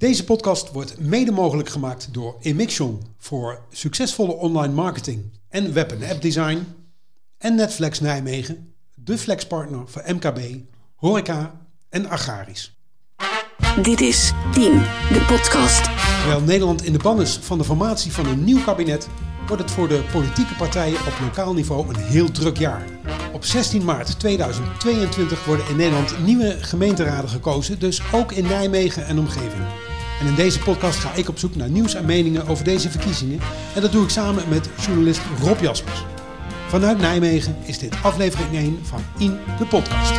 Deze podcast wordt mede mogelijk gemaakt door Emixion voor succesvolle online marketing en web- en appdesign. En Netflix Nijmegen, de flexpartner voor MKB, horeca en agraris. Dit is Team, de podcast. Terwijl Nederland in de ban is van de formatie van een nieuw kabinet, wordt het voor de politieke partijen op lokaal niveau een heel druk jaar. Op 16 maart 2022 worden in Nederland nieuwe gemeenteraden gekozen, dus ook in Nijmegen en omgeving. En in deze podcast ga ik op zoek naar nieuws en meningen over deze verkiezingen. En dat doe ik samen met journalist Rob Jaspers. Vanuit Nijmegen is dit aflevering 1 van In de Podcast.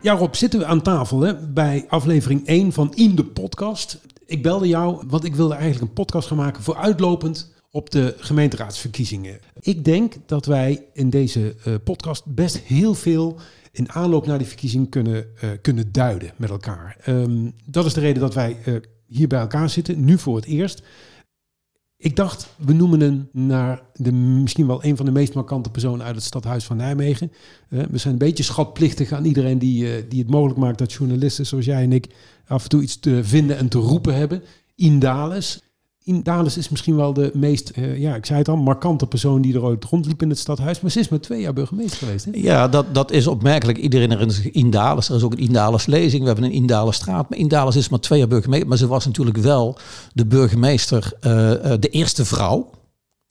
Ja, Rob, zitten we aan tafel hè, bij aflevering 1 van In de Podcast. Ik belde jou, want ik wilde eigenlijk een podcast gaan maken vooruitlopend op de gemeenteraadsverkiezingen. Ik denk dat wij in deze uh, podcast best heel veel in aanloop naar die verkiezing kunnen, uh, kunnen duiden met elkaar. Um, dat is de reden dat wij uh, hier bij elkaar zitten, nu voor het eerst. Ik dacht, we noemen hem naar de, misschien wel een van de meest markante personen uit het stadhuis van Nijmegen. Uh, we zijn een beetje schatplichtig aan iedereen die, die het mogelijk maakt dat journalisten zoals jij en ik af en toe iets te vinden en te roepen hebben. Indales. Indales is misschien wel de meest, uh, ja, ik zei het al, markante persoon die er ooit rondliep in het stadhuis. Maar ze is maar twee jaar burgemeester geweest. Hè? Ja, dat, dat is opmerkelijk. Iedereen herinnert zich Indales. Er is ook een Indales lezing. We hebben een Indales straat. Maar Indales is maar twee jaar burgemeester. Maar ze was natuurlijk wel de burgemeester, uh, uh, de eerste vrouw.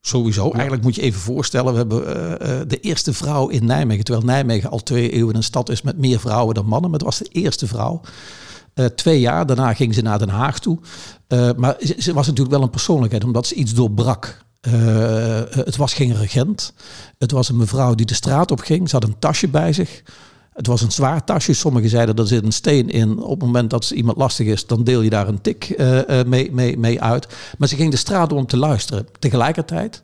Sowieso. Ja. Eigenlijk moet je even voorstellen, we hebben uh, de eerste vrouw in Nijmegen. Terwijl Nijmegen al twee eeuwen een stad is met meer vrouwen dan mannen. Maar het was de eerste vrouw. Uh, twee jaar. Daarna ging ze naar Den Haag toe. Uh, maar ze, ze, was natuurlijk wel een persoonlijkheid, omdat ze iets doorbrak. Uh, het was geen regent. Het was een mevrouw die de straat op ging. Ze had een tasje bij zich. Het was een zwaar tasje. Sommigen zeiden er zit een steen in. Op het moment dat iemand lastig is, dan deel je daar een tik mee, mee, mee uit. Maar ze ging de straat om te luisteren. Tegelijkertijd,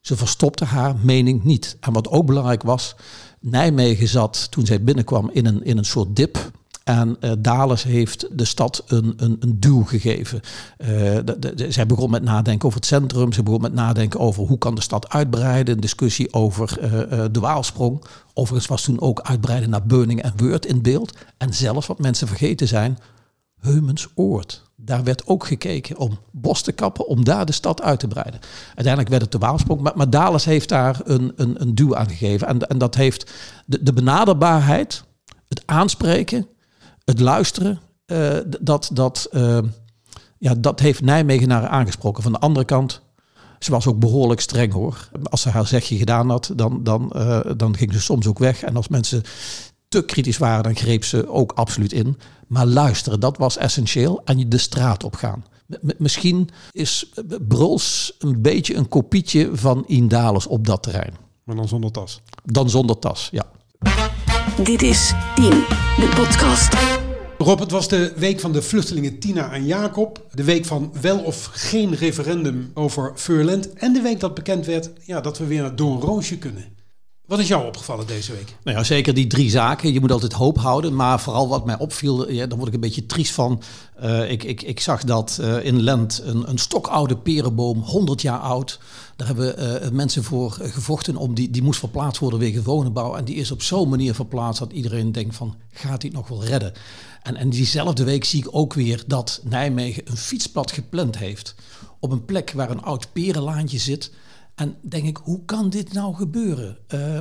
ze verstopte haar mening niet. En wat ook belangrijk was, Nijmegen zat toen zij binnenkwam in een, in een soort dip. En uh, heeft de stad een, een, een duw gegeven. Uh, de, zij begon met nadenken over het centrum. Ze begon met nadenken over hoe kan de stad uitbreiden. Een discussie over uh, de Waalsprong. Overigens was toen ook uitbreiden naar Beuning en Weurt in beeld. En zelfs wat mensen vergeten zijn, Heumensoord. Daar werd ook gekeken om bos te kappen, om daar de stad uit te breiden. Uiteindelijk werd het de Waalsprong, maar, maar heeft daar een, een, een duw aan gegeven. En, en dat heeft de, de benaderbaarheid, het aanspreken, het luisteren, uh, dat, dat, uh, ja, dat heeft Nijmegen naar aangesproken. Van de andere kant, ze was ook behoorlijk streng hoor. Als ze haar zegje gedaan had, dan, dan, uh, dan ging ze soms ook weg. En als mensen te kritisch waren, dan greep ze ook absoluut in. Maar luisteren, dat was essentieel. En de straat op gaan. Misschien is Bruls een beetje een kopietje van Indales op dat terrein. Maar dan zonder tas. Dan zonder tas, ja. Dit is Team, de podcast. Rob, het was de week van de vluchtelingen Tina en Jacob. De week van wel of geen referendum over Furland. En de week dat bekend werd ja, dat we weer naar Doornroosje kunnen. Wat is jou opgevallen deze week? Nou ja, zeker die drie zaken. Je moet altijd hoop houden. Maar vooral wat mij opviel, ja, daar word ik een beetje triest van. Uh, ik, ik, ik zag dat uh, in Lent een, een stokoude perenboom, 100 jaar oud. Daar hebben uh, mensen voor gevochten om. Die, die moest verplaatst worden wegen woningbouw. En die is op zo'n manier verplaatst dat iedereen denkt van, gaat het nog wel redden? En, en diezelfde week zie ik ook weer dat Nijmegen een fietspad gepland heeft. Op een plek waar een oud perenlaantje zit. En denk ik, hoe kan dit nou gebeuren? Uh, uh,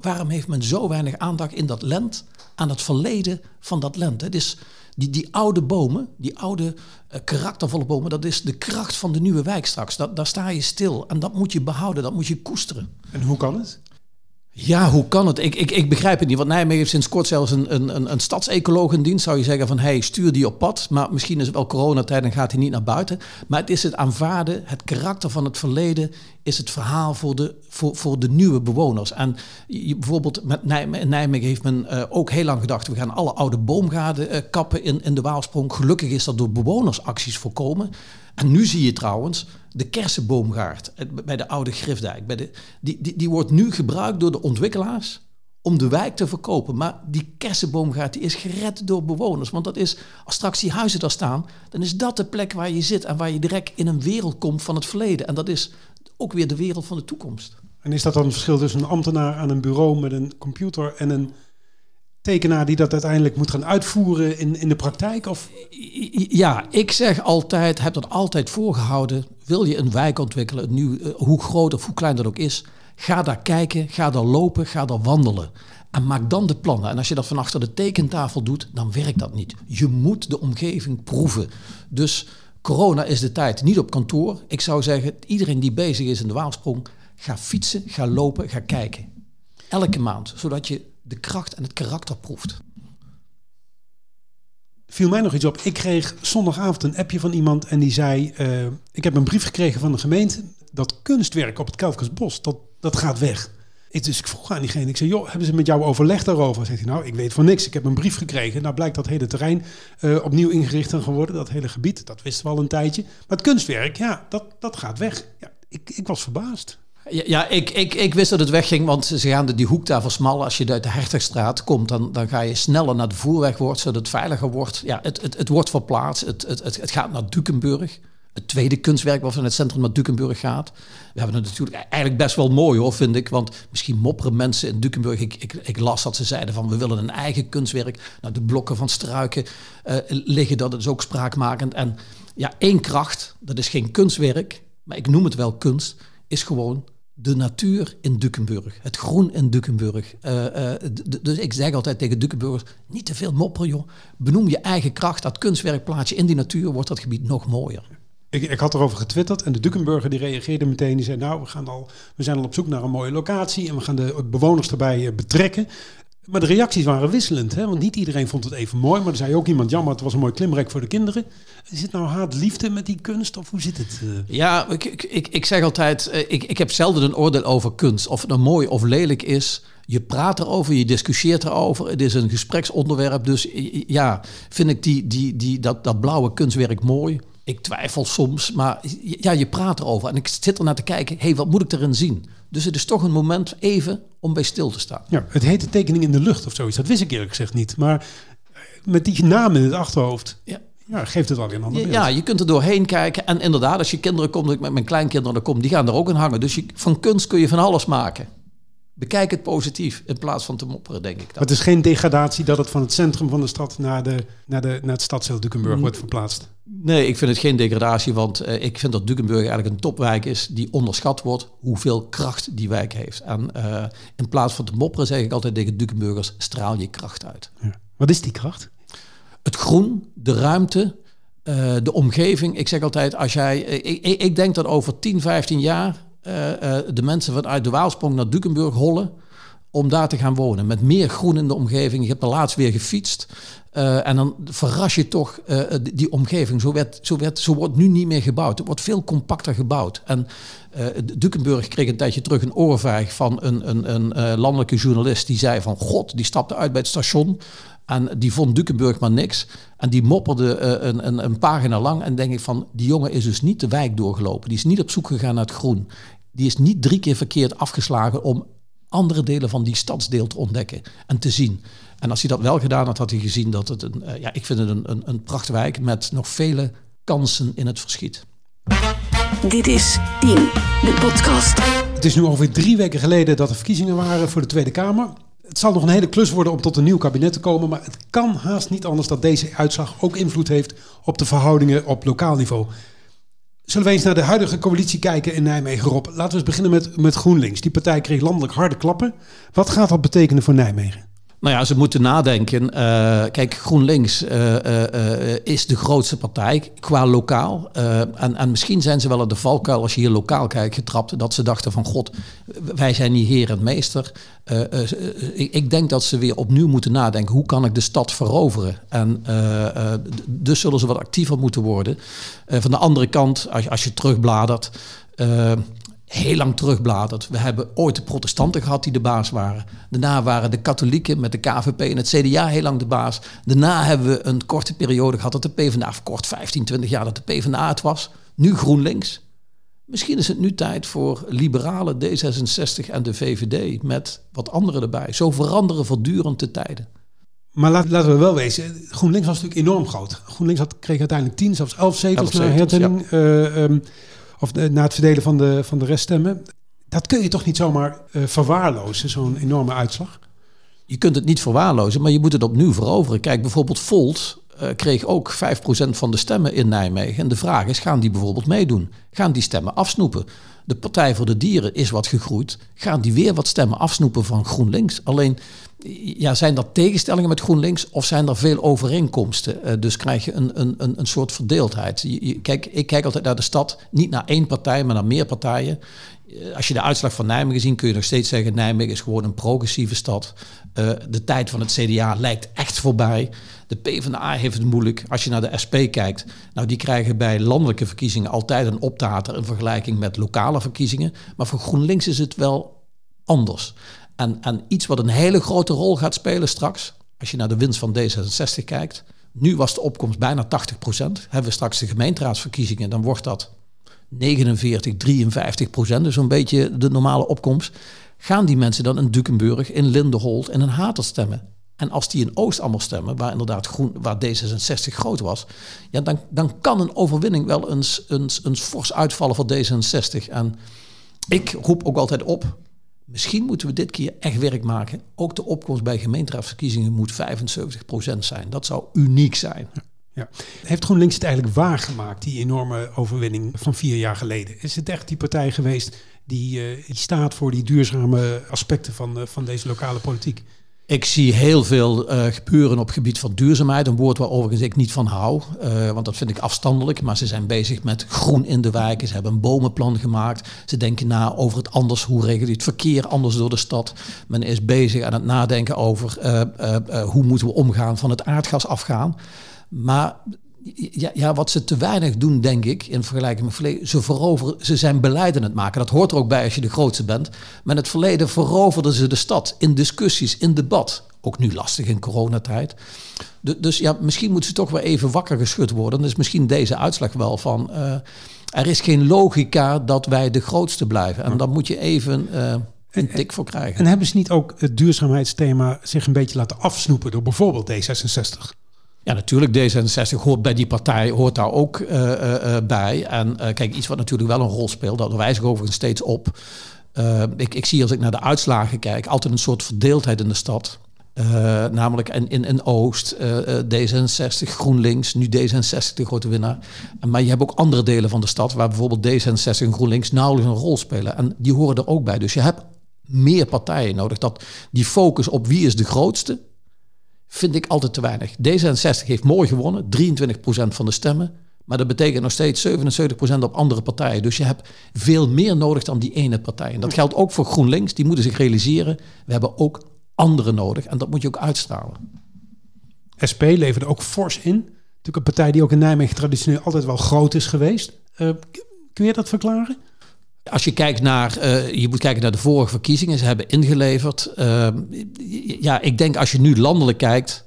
waarom heeft men zo weinig aandacht in dat lent aan het verleden van dat lent? Het is die, die oude bomen, die oude uh, karaktervolle bomen, dat is de kracht van de nieuwe wijk straks. Dat, daar sta je stil en dat moet je behouden, dat moet je koesteren. En hoe kan het? Ja, hoe kan het? Ik, ik, ik begrijp het niet. Want Nijmegen heeft sinds kort zelfs een, een, een, stadsecoloog in dienst. Zou je zeggen van, hey, stuur die op pad. Maar misschien is het wel coronatijd en gaat hij niet naar buiten. Maar het is het aanvaarden, het karakter van het verleden... is het verhaal voor de, voor, voor de nieuwe bewoners. En je, bijvoorbeeld met Nijmegen, Nijmegen heeft men uh, ook heel lang gedacht... we gaan alle oude boomgaarden uh, kappen in, in de Waalsprong. Gelukkig is dat door bewonersacties voorkomen... En nu zie je trouwens de kersenboomgaard bij de oude Grifdijk. Bij de, die, die, die wordt nu gebruikt door de ontwikkelaars om de wijk te verkopen. Maar die kersenboomgaard die is gered door bewoners. Want dat is, als straks die huizen daar staan, dan is dat de plek waar je zit en waar je direct in een wereld komt van het verleden. En dat is ook weer de wereld van de toekomst. En is dat dan het verschil tussen een ambtenaar aan een bureau met een computer en een tekenaar die dat uiteindelijk moet gaan uitvoeren in, in de praktijk? Of? Ja, ik zeg altijd, heb dat altijd voorgehouden. Wil je een wijk ontwikkelen, een eh, hoe groot of hoe klein dat ook is, ga daar kijken, ga daar lopen, ga daar wandelen. En maak dan de plannen. En als je dat van achter de tekentafel doet, dan werkt dat niet. Je moet de omgeving proeven. Dus corona is de tijd niet op kantoor. Ik zou zeggen, iedereen die bezig is in de Waalsprong, ga fietsen, ga lopen, ga kijken. Elke maand, zodat je de kracht en het karakter proeft. Viel mij nog iets op. Ik kreeg zondagavond een appje van iemand en die zei: eh, Ik heb een brief gekregen van de gemeente. Dat kunstwerk op het Kelfkersbos, dat, dat gaat weg. Ik, dus ik vroeg aan diegene, ik zei, joh, hebben ze met jou overleg daarover? Zegt hij, nou, ik weet van niks. Ik heb een brief gekregen. Nou blijkt dat hele terrein uh, opnieuw ingericht en geworden. Dat hele gebied, dat wisten we al een tijdje. Maar het kunstwerk, ja, dat, dat gaat weg. Ja, ik, ik was verbaasd. Ja, ik, ik, ik wist dat het wegging, want ze gaan die hoek daar versmallen. Als je uit de Hertogstraat komt, dan, dan ga je sneller naar de voerweg wordt, zodat het veiliger wordt. Ja, het, het, het wordt verplaatst. Het, het, het, het gaat naar Dukenburg het tweede kunstwerk wat van het centrum naar Dukenburg gaat. We hebben het natuurlijk eigenlijk best wel mooi hoor, vind ik. Want misschien mopperen mensen in Dukenburg. Ik, ik, ik las dat ze zeiden van we willen een eigen kunstwerk. Nou, de blokken van struiken uh, liggen, dat is ook spraakmakend. En ja, één kracht, dat is geen kunstwerk, maar ik noem het wel kunst, is gewoon de natuur in Dukenburg. Het groen in Dukenburg. Uh, uh, dus ik zeg altijd tegen Dukenburgers, niet te veel mopperen joh. Benoem je eigen kracht, dat kunstwerk plaats je in die natuur, wordt dat gebied nog mooier. Ik, ik had erover getwitterd en de Dukenburger die reageerde meteen. Die zei, nou, we, gaan al, we zijn al op zoek naar een mooie locatie en we gaan de bewoners erbij eh, betrekken. Maar de reacties waren wisselend, hè? want niet iedereen vond het even mooi. Maar er zei ook iemand, jammer, het was een mooi klimrek voor de kinderen. Is het nou haat liefde met die kunst of hoe zit het? Eh? Ja, ik, ik, ik zeg altijd, eh, ik, ik heb zelden een oordeel over kunst. Of het nou mooi of lelijk is. Je praat erover, je discussieert erover. Het is een gespreksonderwerp. Dus ja, vind ik die, die, die, dat, dat blauwe kunstwerk mooi? Ik twijfel soms, maar ja, je praat erover. En ik zit er naar te kijken, hé, hey, wat moet ik erin zien? Dus het is toch een moment even om bij stil te staan. Ja, het heet de tekening in de lucht of zoiets. Dat wist ik eerlijk gezegd niet. Maar met die naam in het achterhoofd... Ja. Ja, geeft het wel een ander Ja, je kunt er doorheen kijken. En inderdaad, als je kinderen komt, ik met mijn kleinkinderen kom, die gaan er ook in hangen. Dus je, van kunst kun je van alles maken. Bekijk het positief in plaats van te mopperen, denk ik. Dan. Het is geen degradatie dat het van het centrum van de stad naar, de, naar, de, naar het stadsdeel Dukenburg wordt verplaatst. Nee, ik vind het geen degradatie, want uh, ik vind dat Dukenburg eigenlijk een topwijk is die onderschat wordt hoeveel kracht die wijk heeft. En uh, in plaats van te mopperen zeg ik altijd tegen Dukenburgers, straal je kracht uit. Ja. Wat is die kracht? Het groen, de ruimte, uh, de omgeving. Ik zeg altijd, als jij, ik, ik denk dat over 10, 15 jaar de mensen vanuit de Waalsprong naar Dukenburg hollen om daar te gaan wonen. Met meer groen in de omgeving. Je hebt er laatst weer gefietst. Uh, en dan verras je toch die omgeving. Zo, werd, zo, werd, zo wordt nu niet meer gebouwd. Het wordt veel compacter gebouwd. En uh, Dukenburg kreeg een tijdje terug een oorvijg van een, een, een landelijke journalist. Die zei van, god, die stapte uit bij het station. En die vond Dukenburg maar niks. En die mopperde een, een, een pagina lang. En denk ik van, die jongen is dus niet de wijk doorgelopen. Die is niet op zoek gegaan naar het groen. Die is niet drie keer verkeerd afgeslagen om andere delen van die stadsdeel te ontdekken en te zien. En als hij dat wel gedaan had, had hij gezien dat het een, uh, ja, ik vind het een, een, een prachtwijk met nog vele kansen in het verschiet. Dit is Tien, de podcast. Het is nu ongeveer drie weken geleden dat er verkiezingen waren voor de Tweede Kamer. Het zal nog een hele klus worden om tot een nieuw kabinet te komen, maar het kan haast niet anders dat deze uitslag ook invloed heeft op de verhoudingen op lokaal niveau. Zullen we eens naar de huidige coalitie kijken in Nijmegen, Rob? Laten we eens beginnen met, met GroenLinks. Die partij kreeg landelijk harde klappen. Wat gaat dat betekenen voor Nijmegen? Nou ja, ze moeten nadenken. Uh, kijk, GroenLinks uh, uh, is de grootste partij qua lokaal. En, en, misschien zijn ze wel in de valkuil, als je hier lokaal kijkt, getrapt. Dat ze dachten van, god, wij zijn niet heer en meester. Ik, ik, denk dat ze weer opnieuw moeten nadenken. Hoe kan ik de stad veroveren? En dus zullen ze wat actiever moeten worden. van de andere kant, als, als je terugbladert heel lang terugbladert. We hebben ooit de protestanten gehad die de baas waren. Daarna waren de katholieken met de KVP en het CDA heel lang de baas. Daarna hebben we een korte periode gehad dat de PvdA, of kort 15, 20 jaar dat de PvdA het was. Nu GroenLinks. Misschien is het nu tijd voor liberale D66 en de VVD met wat anderen erbij. Zo veranderen voortdurend de tijden. Maar laten we wel wezen, GroenLinks was natuurlijk enorm groot. GroenLinks had, kreeg uiteindelijk 10, zelfs 11 zetels na hertelling. Ja. Uh, um, of na het verdelen van de, van de reststemmen. Dat kun je toch niet zomaar uh, verwaarlozen, zo'n enorme uitslag? je kunt het niet verwaarlozen, maar je moet het opnieuw veroveren. Kijk, bijvoorbeeld Volt uh, kreeg ook 5% van de stemmen in Nijmegen. En de vraag is, gaan die bijvoorbeeld meedoen? Gaan die stemmen afsnoepen? De Partij voor de Dieren is wat gegroeid. Gaan die weer wat stemmen afsnoepen van GroenLinks? Alleen, ja, zijn dat tegenstellingen met GroenLinks of zijn er veel overeenkomsten? Uh, dus krijg je een, een, een, een soort verdeeldheid. Je, kijk, ik kijk altijd naar de stad, niet naar één partij, maar naar meer partijen. Eh, als je de uitslag van Nijmegen ziet, kun je nog steeds zeggen: Nijmegen is gewoon een progressieve stad. Uh, de tijd van het CDA lijkt echt voorbij. De PvdA heeft het moeilijk. Als je naar de SP kijkt, nou die krijgen bij landelijke verkiezingen altijd een optater in vergelijking met lokale verkiezingen. Maar voor GroenLinks is het wel anders. En, en iets wat een hele grote rol gaat spelen straks, als je naar de winst van D66 kijkt. Nu was de opkomst bijna 80% Hebben we straks de gemeenteraadsverkiezingen, dan wordt dat 49, 53 procent. Dus een beetje de normale opkomst. Gaan die mensen dan in Dukenburg, in Lindenholt en in Hater stemmen? En als die in Oost allemaal stemmen, waar inderdaad groen, waar D66 groot was, ja, dan, dan kan een overwinning wel eens, fors uitvallen voor D66. En ik roep ook altijd op, misschien moeten we dit keer echt werk maken. Ook de opkomst bij gemeenteraadsverkiezingen moet 75% zijn. Dat zou uniek zijn. Ja. Heeft GroenLinks het eigenlijk waargemaakt, die enorme overwinning van vier jaar geleden? Is het echt die partij geweest die, uh, die staat voor die duurzame aspecten van, uh, van deze lokale politiek? Ik zie heel veel uh, gebeuren op het gebied van duurzaamheid. Een woord waar overigens ik niet van hou. Want dat vind ik afstandelijk. Maar ze zijn bezig met groen in de wijken. Ze hebben een bomenplan gemaakt. Ze denken na over het anders. Hoe regel je het verkeer anders door de stad? Men is bezig aan het nadenken over hoe moeten we omgaan van het aardgas afgaan. Maar ja, ja, wat ze te weinig doen, denk ik, in vergelijking met verleden. Ze, veroveren, ze zijn beleid aan het maken. Dat hoort er ook bij als je de grootste bent. Maar in het verleden veroverden ze de stad in discussies, in debat. Ook nu lastig in coronatijd. De, dus ja, misschien moeten ze toch weer even wakker geschud worden. Is misschien deze uitslag wel van... Uh, er is geen logica dat wij de grootste blijven. En dan moet je even... Uh, een tik voor krijgen. En hebben ze niet ook het duurzaamheidsthema zich een beetje laten afsnoepen door bijvoorbeeld D66? Ja, natuurlijk. D66 hoort bij die partij, hoort daar ook uh, uh, bij. En kijk, iets wat natuurlijk wel een rol speelt, dat wijs ik overigens steeds op. ik, ik zie als ik naar de uitslagen kijk, altijd een soort verdeeldheid in de stad. namelijk in, in, in Oost, D66, GroenLinks, nu D66 de grote winnaar. Maar je hebt ook andere delen van de stad waar bijvoorbeeld D66 en GroenLinks nauwelijks een rol spelen. En die horen er ook bij. Dus je hebt meer partijen nodig. Dat die focus op wie is de grootste, vind ik altijd te weinig. D66 heeft mooi gewonnen, 23% van de stemmen. Maar dat betekent nog steeds 77% op andere partijen. Dus je hebt veel meer nodig dan die ene partij. En dat geldt ook voor GroenLinks. Die moeten zich realiseren, we hebben ook anderen nodig. En dat moet je ook uitstralen. SP leverde ook fors in. Natuurlijk een partij die ook in Nijmegen traditioneel altijd wel groot is geweest. Uh, kun je dat verklaren? Als je kijkt naar, uh, je moet kijken naar de vorige verkiezingen, ze hebben ingeleverd. Uh, ja, ik denk als je nu landelijk kijkt,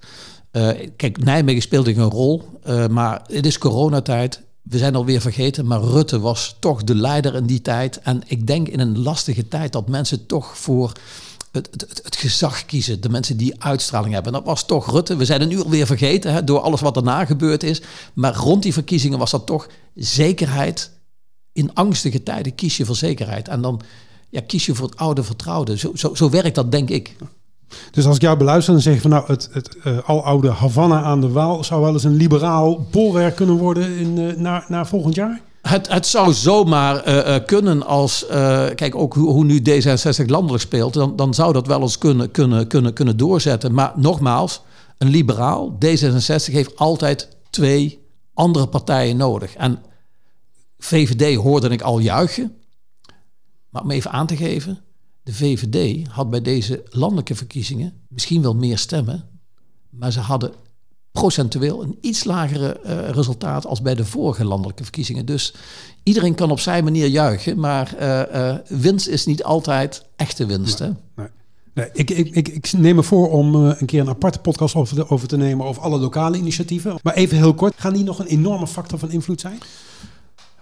uh, kijk, Nijmegen speelde een rol, maar het is coronatijd. We zijn alweer vergeten, maar Rutte was toch de leider in die tijd. En ik denk in een lastige tijd dat mensen toch voor het, het, het, gezag kiezen. De mensen die uitstraling hebben. En dat was toch Rutte. We zijn het nu alweer vergeten hè, door alles wat daarna gebeurd is. Maar rond die verkiezingen was dat toch zekerheid in angstige tijden kies je voor zekerheid. En dan ja, kies je voor het oude vertrouwde. Zo, zo, zo werkt dat, denk ik. Dus als ik jou beluister, dan zeg je van nou, het, het uh, aloude Havana aan de Waal zou wel eens een liberaal bolwerk kunnen worden in, uh, na, na volgend jaar? Het, het zou zomaar uh, kunnen als, kijk ook hoe, hoe, nu D66 landelijk speelt, dan, dan zou dat wel eens kunnen, kunnen, kunnen, kunnen doorzetten. Maar nogmaals, een liberaal, D66 heeft altijd twee andere partijen nodig. En VVD hoorde ik al juichen. Maar om even aan te geven, de VVD had bij deze landelijke verkiezingen misschien wel meer stemmen, maar ze hadden procentueel een iets lagere uh, resultaat als bij de vorige landelijke verkiezingen. Dus iedereen kan op zijn manier juichen, maar uh, uh, winst is niet altijd echte winst. Hè? Nee. Nee, ik, ik, ik, ik, neem me voor om een keer een aparte podcast over, over te nemen over alle lokale initiatieven. Maar even heel kort, gaan die nog een enorme factor van invloed zijn?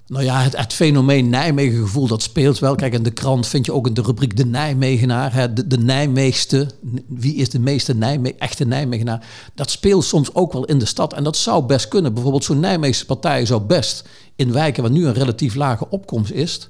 Nou ja, het, fenomeen Nijmegen gevoel, dat speelt wel. Kijk, in de krant vind je ook in de rubriek de Nijmegenaar. Hè, de, de Nijmeegste, wie is de meeste Nijme echte Nijmegenaar? Dat speelt soms ook wel in de stad. En dat zou best kunnen. Bijvoorbeeld zo'n Nijmeegse partij zou best in wijken waar nu een relatief lage opkomst is...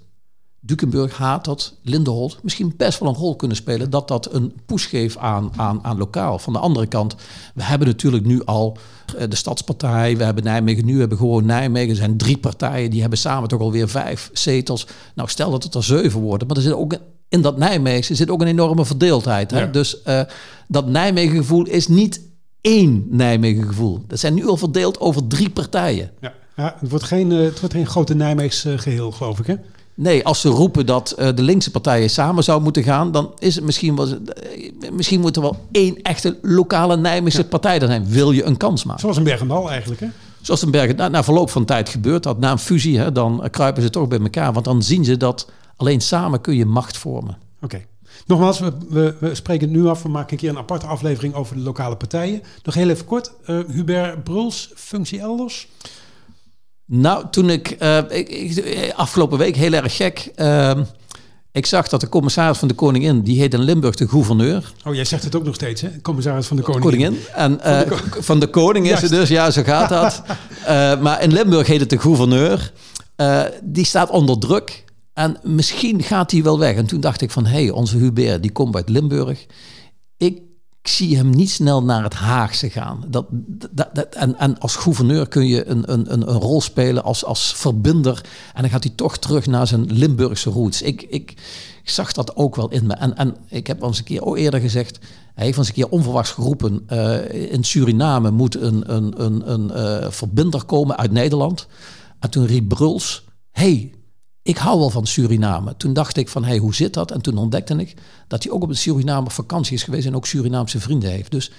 Dukenburg, Hatert, Lindenholt misschien best wel een rol kunnen spelen. Dat dat een push geeft aan, aan, aan lokaal. Van de andere kant, we hebben natuurlijk nu al eh, de Stadspartij, we hebben Nijmegen nu, we hebben gewoon Nijmegen. Er zijn drie partijen, die hebben samen toch alweer vijf zetels. Nou, stel dat het er zeven worden, maar er zit ook in dat Nijmegen zit ook een enorme verdeeldheid. Hè? Dus uh, dat Nijmegen gevoel is niet één Nijmegen gevoel. Dat zijn nu al verdeeld over drie partijen. Ja, ja het, wordt geen, uh, het wordt geen grote Nijmeegs geheel, geloof ik, hè? Nee, als ze roepen dat uh, de linkse partijen samen zouden moeten gaan, dan is het misschien wel. misschien moet er wel één echte lokale Nijmeegse ja. partij er zijn. Wil je een kans maken? Zoals een Bergendal eigenlijk, hè? Zoals een Bergen. Na, na verloop van tijd gebeurt dat. Na een fusie, hè, dan kruipen ze toch bij elkaar. Want dan zien ze dat alleen samen kun je macht vormen. Oké. Okay. Nogmaals, we, we, we, spreken het nu af. We maken een keer een aparte aflevering over de lokale partijen. Nog heel even kort. Uh, Hubert Bruls, functie elders? Nou, toen ik, uh, ik, ik, afgelopen week heel erg gek. Uh, ik zag dat de commissaris van de Koningin, die heet in Limburg de gouverneur. Oh, jij zegt het ook nog steeds, hè? Commissaris van de Koningin. Koningin. En van, de van, de koning is het dus, ja, zo gaat dat. maar in Limburg heet het de gouverneur. die staat onder druk. En misschien gaat hij wel weg. En toen dacht ik van, hé, hey, onze Hubert, die komt uit Limburg. Ik zie hem niet snel naar het Haagse gaan. Dat, dat, dat, en, en als gouverneur kun je een, een, een, rol spelen als, als verbinder. En dan gaat hij toch terug naar zijn Limburgse roots. Ik, ik, ik zag dat ook wel in me. En, en ik heb al eens een keer ook eerder gezegd... Hij heeft eens een keer onverwachts geroepen... Uh, in Suriname moet een, een, een, een uh, verbinder komen uit Nederland. En toen riep Bruls... hey, ik hou wel van Suriname. Toen dacht ik van, hé, hey, hoe zit dat? En toen ontdekte ik dat hij ook op een Suriname vakantie is geweest en ook Surinaamse vrienden heeft. Dus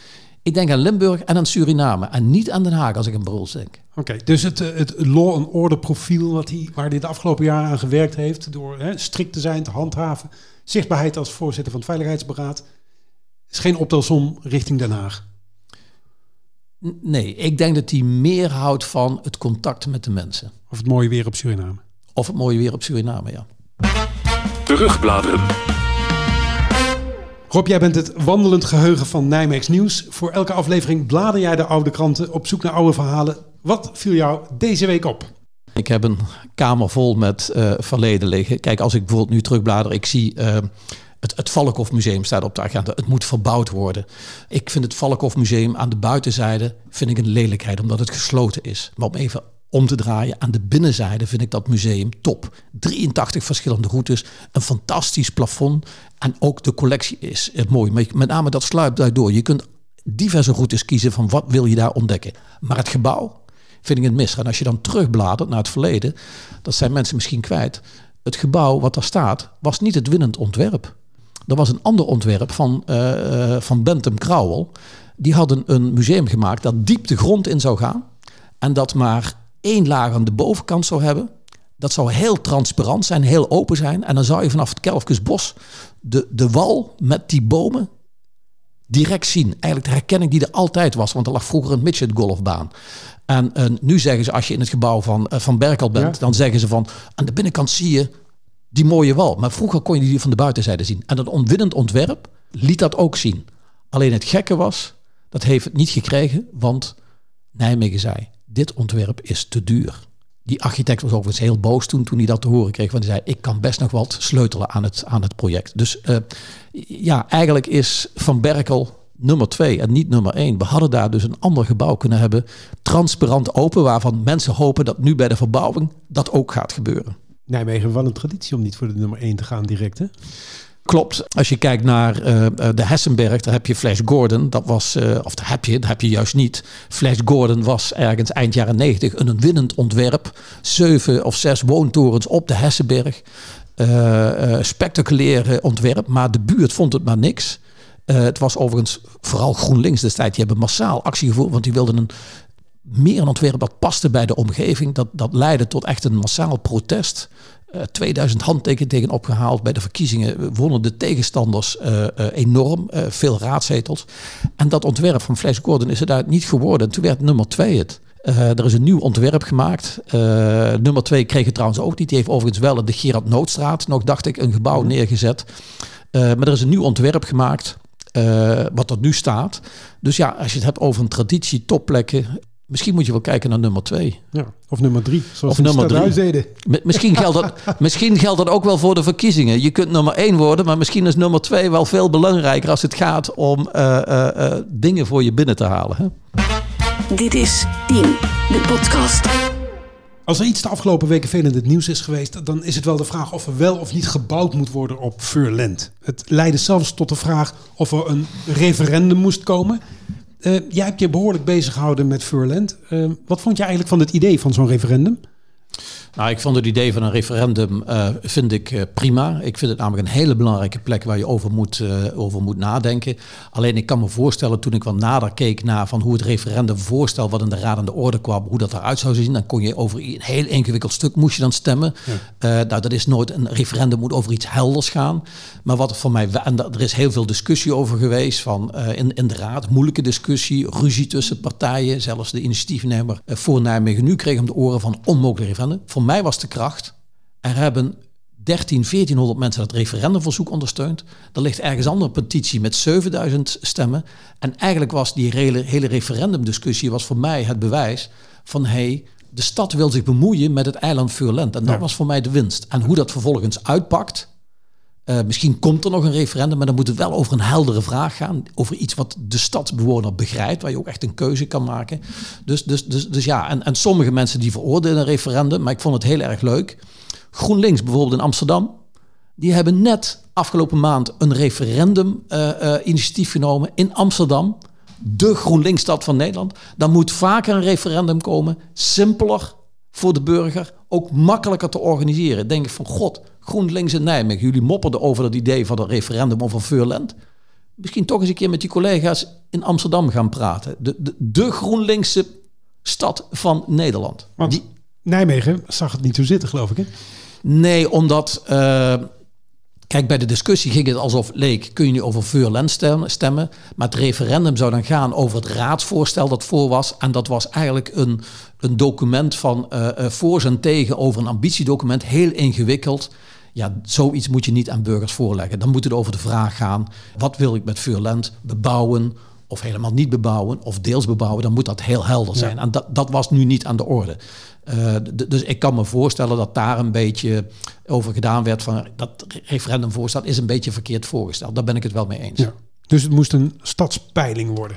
ik denk aan Limburg en aan Suriname en niet aan Den Haag als ik aan Bruls denk. Oké, dus het, het law and order profiel wat hij, waar hij de afgelopen jaren aan gewerkt heeft, door hè, strikt te zijn, te handhaven, zichtbaarheid als voorzitter van het Veiligheidsberaad, is geen optelsom richting Den Haag. Nee, ik denk dat hij meer houdt van het contact met de mensen. Of het mooie weer op Suriname. Of het mooie weer op Suriname, ja. Terugbladeren. Rob, jij bent het wandelend geheugen van Nijmeegs Nieuws. Voor elke aflevering blader jij de oude kranten op zoek naar oude verhalen. Wat viel jou deze week op? Ik heb een kamer vol met uh, verleden liggen. Kijk, als ik bijvoorbeeld nu terugblader, ik zie... Uh, het, het Valkhof Museum staat op de agenda. Het moet verbouwd worden. Ik vind het Valkhof Museum aan de buitenzijde vind ik een lelijkheid, omdat het gesloten is. Maar om even om te draaien. Aan de binnenzijde vind ik dat museum top. 83 verschillende routes, een fantastisch plafond. En ook de collectie is mooi. Met name dat sluipt daardoor. Je kunt diverse routes kiezen van wat wil je daar ontdekken. Maar het gebouw vind ik het mis. En als je dan terugbladert naar het verleden, dat zijn mensen misschien kwijt. Het gebouw wat daar staat, was niet het winnend ontwerp. Er was een ander ontwerp van, uh, van Bentham Crowell. Die hadden een museum gemaakt dat diep de grond in zou gaan. En dat maar één laag aan de bovenkant zou hebben. Dat zou heel transparant zijn, heel open zijn. En dan zou je vanaf het Kelfkesbos de, de wal met die bomen direct zien. Eigenlijk de herkenning die er altijd was, want er lag vroeger een midget golfbaan. En, en nu zeggen ze, als je in het gebouw van, uh, van Berkel bent, dan zeggen ze van aan de binnenkant zie je die mooie wal. Maar vroeger kon je die van de buitenzijde zien. En dat ontwinnend ontwerp liet dat ook zien. Alleen het gekke was, dat heeft het niet gekregen, want Nijmegen zei, dit ontwerp is te duur. Die architect was overigens heel boos toen, toen hij dat te horen kreeg. Want hij zei, ik kan best nog wat sleutelen aan het, aan het project. Dus uh, ja, eigenlijk is Van Berkel nummer twee en niet nummer één. We hadden daar dus een ander gebouw kunnen hebben. Transparant open, waarvan mensen hopen dat nu bij de verbouwing dat ook gaat gebeuren. Nijmegen wel een traditie om niet voor de nummer één te gaan direct, hè? Klopt. Als je kijkt naar uh, de Hessenberg, daar heb je Flash Gordon. Dat was, uh, of dat heb je, dat heb je juist niet. Flash Gordon was ergens eind jaren 90 een winnend ontwerp. Zeven of zes woontorens op de Hessenberg. Uh, spectaculaire ontwerp, maar de buurt vond het maar niks. het was overigens vooral GroenLinks destijds. Die hebben massaal actie gevoerd, want die wilden een meer een ontwerp dat paste bij de omgeving. Dat, dat leidde tot echt een massaal protest. 2000 eh, handtekeningen opgehaald. Bij de verkiezingen wonnen de tegenstanders uh, uh, enorm. veel raadzetels. En dat ontwerp van Flash Gordon is er daar niet geworden. Toen werd nummer twee het. er is een nieuw ontwerp gemaakt. nummer twee kreeg het trouwens ook niet. Die heeft overigens wel de Gerard Noodstraat nog, dacht ik, een gebouw neergezet. maar er is een nieuw ontwerp gemaakt. wat er nu staat. Dus ja, als je het hebt over een traditie, topplekken, Misschien moet je wel kijken naar nummer twee. Ja. Of nummer drie, zoals Of nummer het drie. deden. Misschien geldt, dat, misschien geldt dat ook wel voor de verkiezingen. Je kunt nummer één worden, maar misschien is nummer twee wel veel belangrijker als het gaat om eh, eh, eh, dingen voor je binnen te halen. Hè? Dit is 10, de podcast. Als er iets de afgelopen weken veel in het nieuws is geweest, dan is het wel de vraag of er wel of niet gebouwd moet worden op Furland. Het leidde zelfs tot de vraag of er een referendum moest komen. Eh, jij hebt je behoorlijk bezig gehouden met Furland. Eh, wat vond je eigenlijk van het idee van zo'n referendum? Nou, ik vond het idee van een referendum eh, vind ik eh, prima. Ik vind het namelijk een hele belangrijke plek waar je over moet, eh, over moet nadenken. Alleen ik kan me voorstellen toen ik wat nader keek naar van hoe het referendumvoorstel wat in de Raad aan de orde kwam, hoe dat eruit zou zien. Dan kon je over een heel ingewikkeld stuk moest je dan stemmen. Nou, dat is nooit een referendum moet over iets helders gaan. Maar wat voor mij, en er is heel veel discussie over geweest van in, in de Raad, moeilijke discussie, ruzie tussen partijen, zelfs de initiatiefnemer voor Nijmegen nu kreeg om de oren van onmogelijk referendum. Voor mij was de kracht. Er hebben 13, 1400 mensen dat referendumverzoek ondersteund. Er ligt ergens andere petitie met 7000 stemmen. En eigenlijk was die hele, hele referendumdiscussie was voor mij het bewijs van hey, de stad wil zich bemoeien met het eiland Vuurland. En dat Ja. was voor mij de winst. En hoe dat vervolgens uitpakt, eh, misschien komt er nog een referendum, maar dan moet het wel over een heldere vraag gaan. Over iets wat de stadsbewoner begrijpt, waar je ook echt een keuze kan maken. Dus, dus, dus, dus ja, en, en sommige mensen die veroordelen een referendum, maar ik vond het heel erg leuk. GroenLinks bijvoorbeeld in Amsterdam, die hebben net afgelopen maand een referendum eh, eh, initiatief genomen in Amsterdam. De GroenLinks-stad van Nederland. Dan moet vaker een referendum komen. Simpeler voor de burger. Ook makkelijker te organiseren. Denk ik van god, GroenLinks in Nijmegen. Jullie mopperden over dat idee van een referendum over Veurland. Misschien toch eens een keer met die collega's in Amsterdam gaan praten. De, de, de GroenLinkse stad van Nederland. Want Die, Nijmegen zag het niet zo zitten, geloof ik. Hè? Nee, omdat. eh, kijk, bij de discussie ging het alsof leek: kun je nu over Veurland stem- stemmen? Maar het referendum zou dan gaan over het raadsvoorstel dat voor was. En dat was eigenlijk een, een document van eh eh, voor en tegen over een ambitiedocument. Heel ingewikkeld. Ja, zoiets moet je niet aan burgers voorleggen. Dan moet het over de vraag gaan: wat wil ik met Veurland bebouwen? Of helemaal niet bebouwen, of deels bebouwen, dan moet dat heel helder zijn. En dat, dat was nu niet aan de orde. Eh, dus ik kan me voorstellen dat daar een beetje over gedaan werd van dat referendumvoorstel is een beetje verkeerd voorgesteld. Daar ben ik het wel mee eens. Ja, Ja. Dus het moest een stadspeiling worden.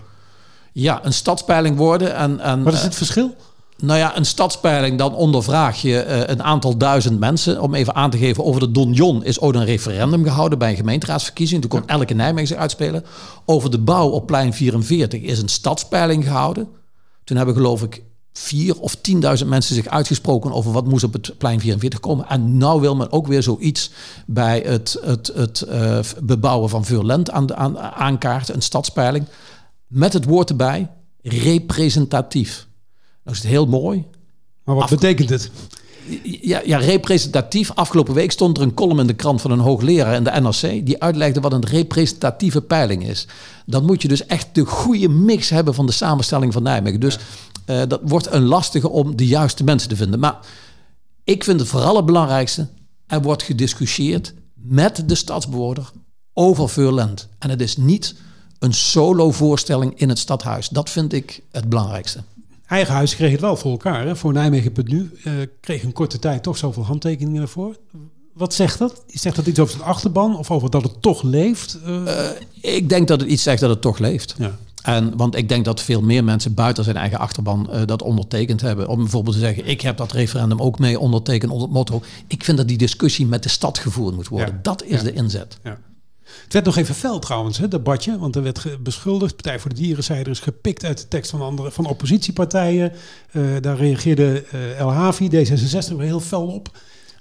een stadspeiling worden en, en Wat is eh, het verschil? Nou ja, een stadspeiling, dan ondervraag je eh, een aantal duizend mensen. Om even aan te geven, over de Donjon is ooit een referendum gehouden bij een gemeenteraadsverkiezing. Toen kon elke Nijmegen zich uitspelen. Over de bouw op plein 44 is een stadspeiling gehouden. Toen hebben geloof ik vier of tienduizend mensen zich uitgesproken over wat moest op het plein 44 komen. En nou wil men ook weer zoiets bij het, het, het eh, bebouwen van Veurland aan, aan, aankaarten, een stadspeiling. Met het woord erbij, representatief. Nou is het heel mooi. Maar wat betekent het? Ja, ja, representatief. Afgelopen week stond er een column in de krant van een hoogleraar in de NRC... die uitlegde wat een representatieve peiling is. Dan moet je dus echt de goede mix hebben van de samenstelling van Nijmegen. Dus eh, dat wordt een lastige om de juiste mensen te vinden. Maar ik vind het vooral het belangrijkste... er wordt gediscussieerd met de stadsbewoner over Veurland. En het is niet een solo-voorstelling in het stadhuis. Dat vind ik het belangrijkste. Eigen huis kreeg het wel voor elkaar. Hè? Voor Nijmegen.nu eh kreeg een korte tijd toch zoveel handtekeningen ervoor. Wat zegt dat? Zegt dat iets over zijn achterban of over dat het toch leeft? Eh, Ik denk dat het iets zegt dat het toch leeft. ja. En, want ik denk dat veel meer mensen buiten zijn eigen achterban eh, dat ondertekend hebben. Om bijvoorbeeld te zeggen, ik heb dat referendum ook mee ondertekend onder het motto. Ik vind dat die discussie met de stad gevoerd moet worden. Ja. Dat is Ja. de inzet. Ja. Het werd nog even fel trouwens, het debatje. Want er werd beschuldigd, Partij voor de Dieren zei er is gepikt uit de tekst van andere van oppositiepartijen. Eh, daar reageerde eh El Havi, D66, weer heel fel op.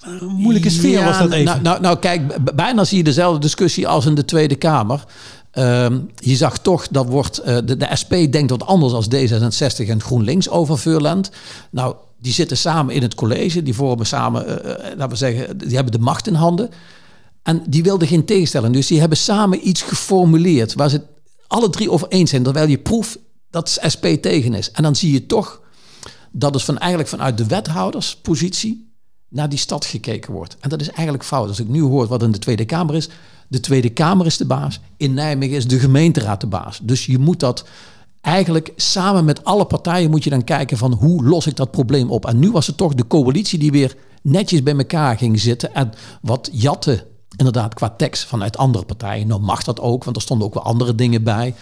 Een moeilijke sfeer Ja, was dat even. Nou, nou, nou kijk, bijna zie je dezelfde discussie als in de Tweede Kamer. Ehm, je zag toch, dat wordt, eh, de, de SP denkt wat anders als D66 en GroenLinks over Veurland. Nou, die zitten samen in het college, die vormen samen, laten we zeggen, die hebben de macht in handen. En die wilden geen tegenstelling. Dus die hebben samen iets geformuleerd waar ze alle drie over eens zijn. Terwijl je proeft dat SP tegen is. En dan zie je toch dat het van, eigenlijk vanuit de wethouderspositie naar die stad gekeken wordt. En dat is eigenlijk fout. Als ik nu hoor wat in de Tweede Kamer is. De Tweede Kamer is de baas. In Nijmegen is de gemeenteraad de baas. Dus je moet dat eigenlijk samen met alle partijen moet je dan kijken van hoe los ik dat probleem op. En nu was het toch de coalitie die weer netjes bij elkaar ging zitten en wat jatten inderdaad qua tekst vanuit andere partijen. Nou mag dat ook, want er stonden ook wel andere dingen bij.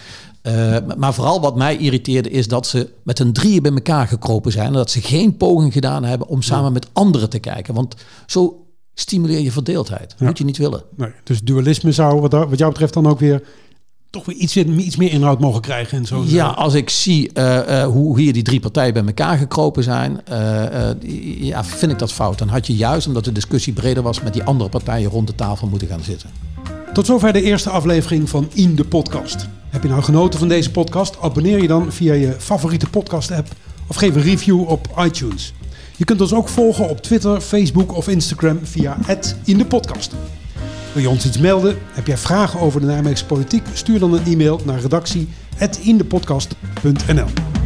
Uh, maar vooral wat mij irriteerde is dat ze met een drieën bij elkaar gekropen zijn. En dat ze geen poging gedaan hebben om samen met anderen te kijken. Want zo stimuleer je verdeeldheid. Dat moet je niet willen. Nee, dus dualisme zou wat, wat jou betreft dan ook weer toch weer iets, iets meer inhoud mogen krijgen. En zo. Ja, als ik zie uh, uh, hoe hier die drie partijen bij elkaar gekropen zijn, uh, ja, vind ik dat fout. Dan had je juist, omdat de discussie breder was, met die andere partijen rond de tafel moeten gaan zitten. Tot zover de eerste aflevering van In de Podcast. Heb je nou genoten van deze podcast? Abonneer je dan via je favoriete podcast-app of geef een review op iTunes. Je kunt ons ook volgen op Twitter, Facebook of Instagram via in de podcast. Wil je ons iets melden? Heb jij vragen over de Nijmeegse politiek? Stuur dan een e-mail naar redactie@indepodcast.nl.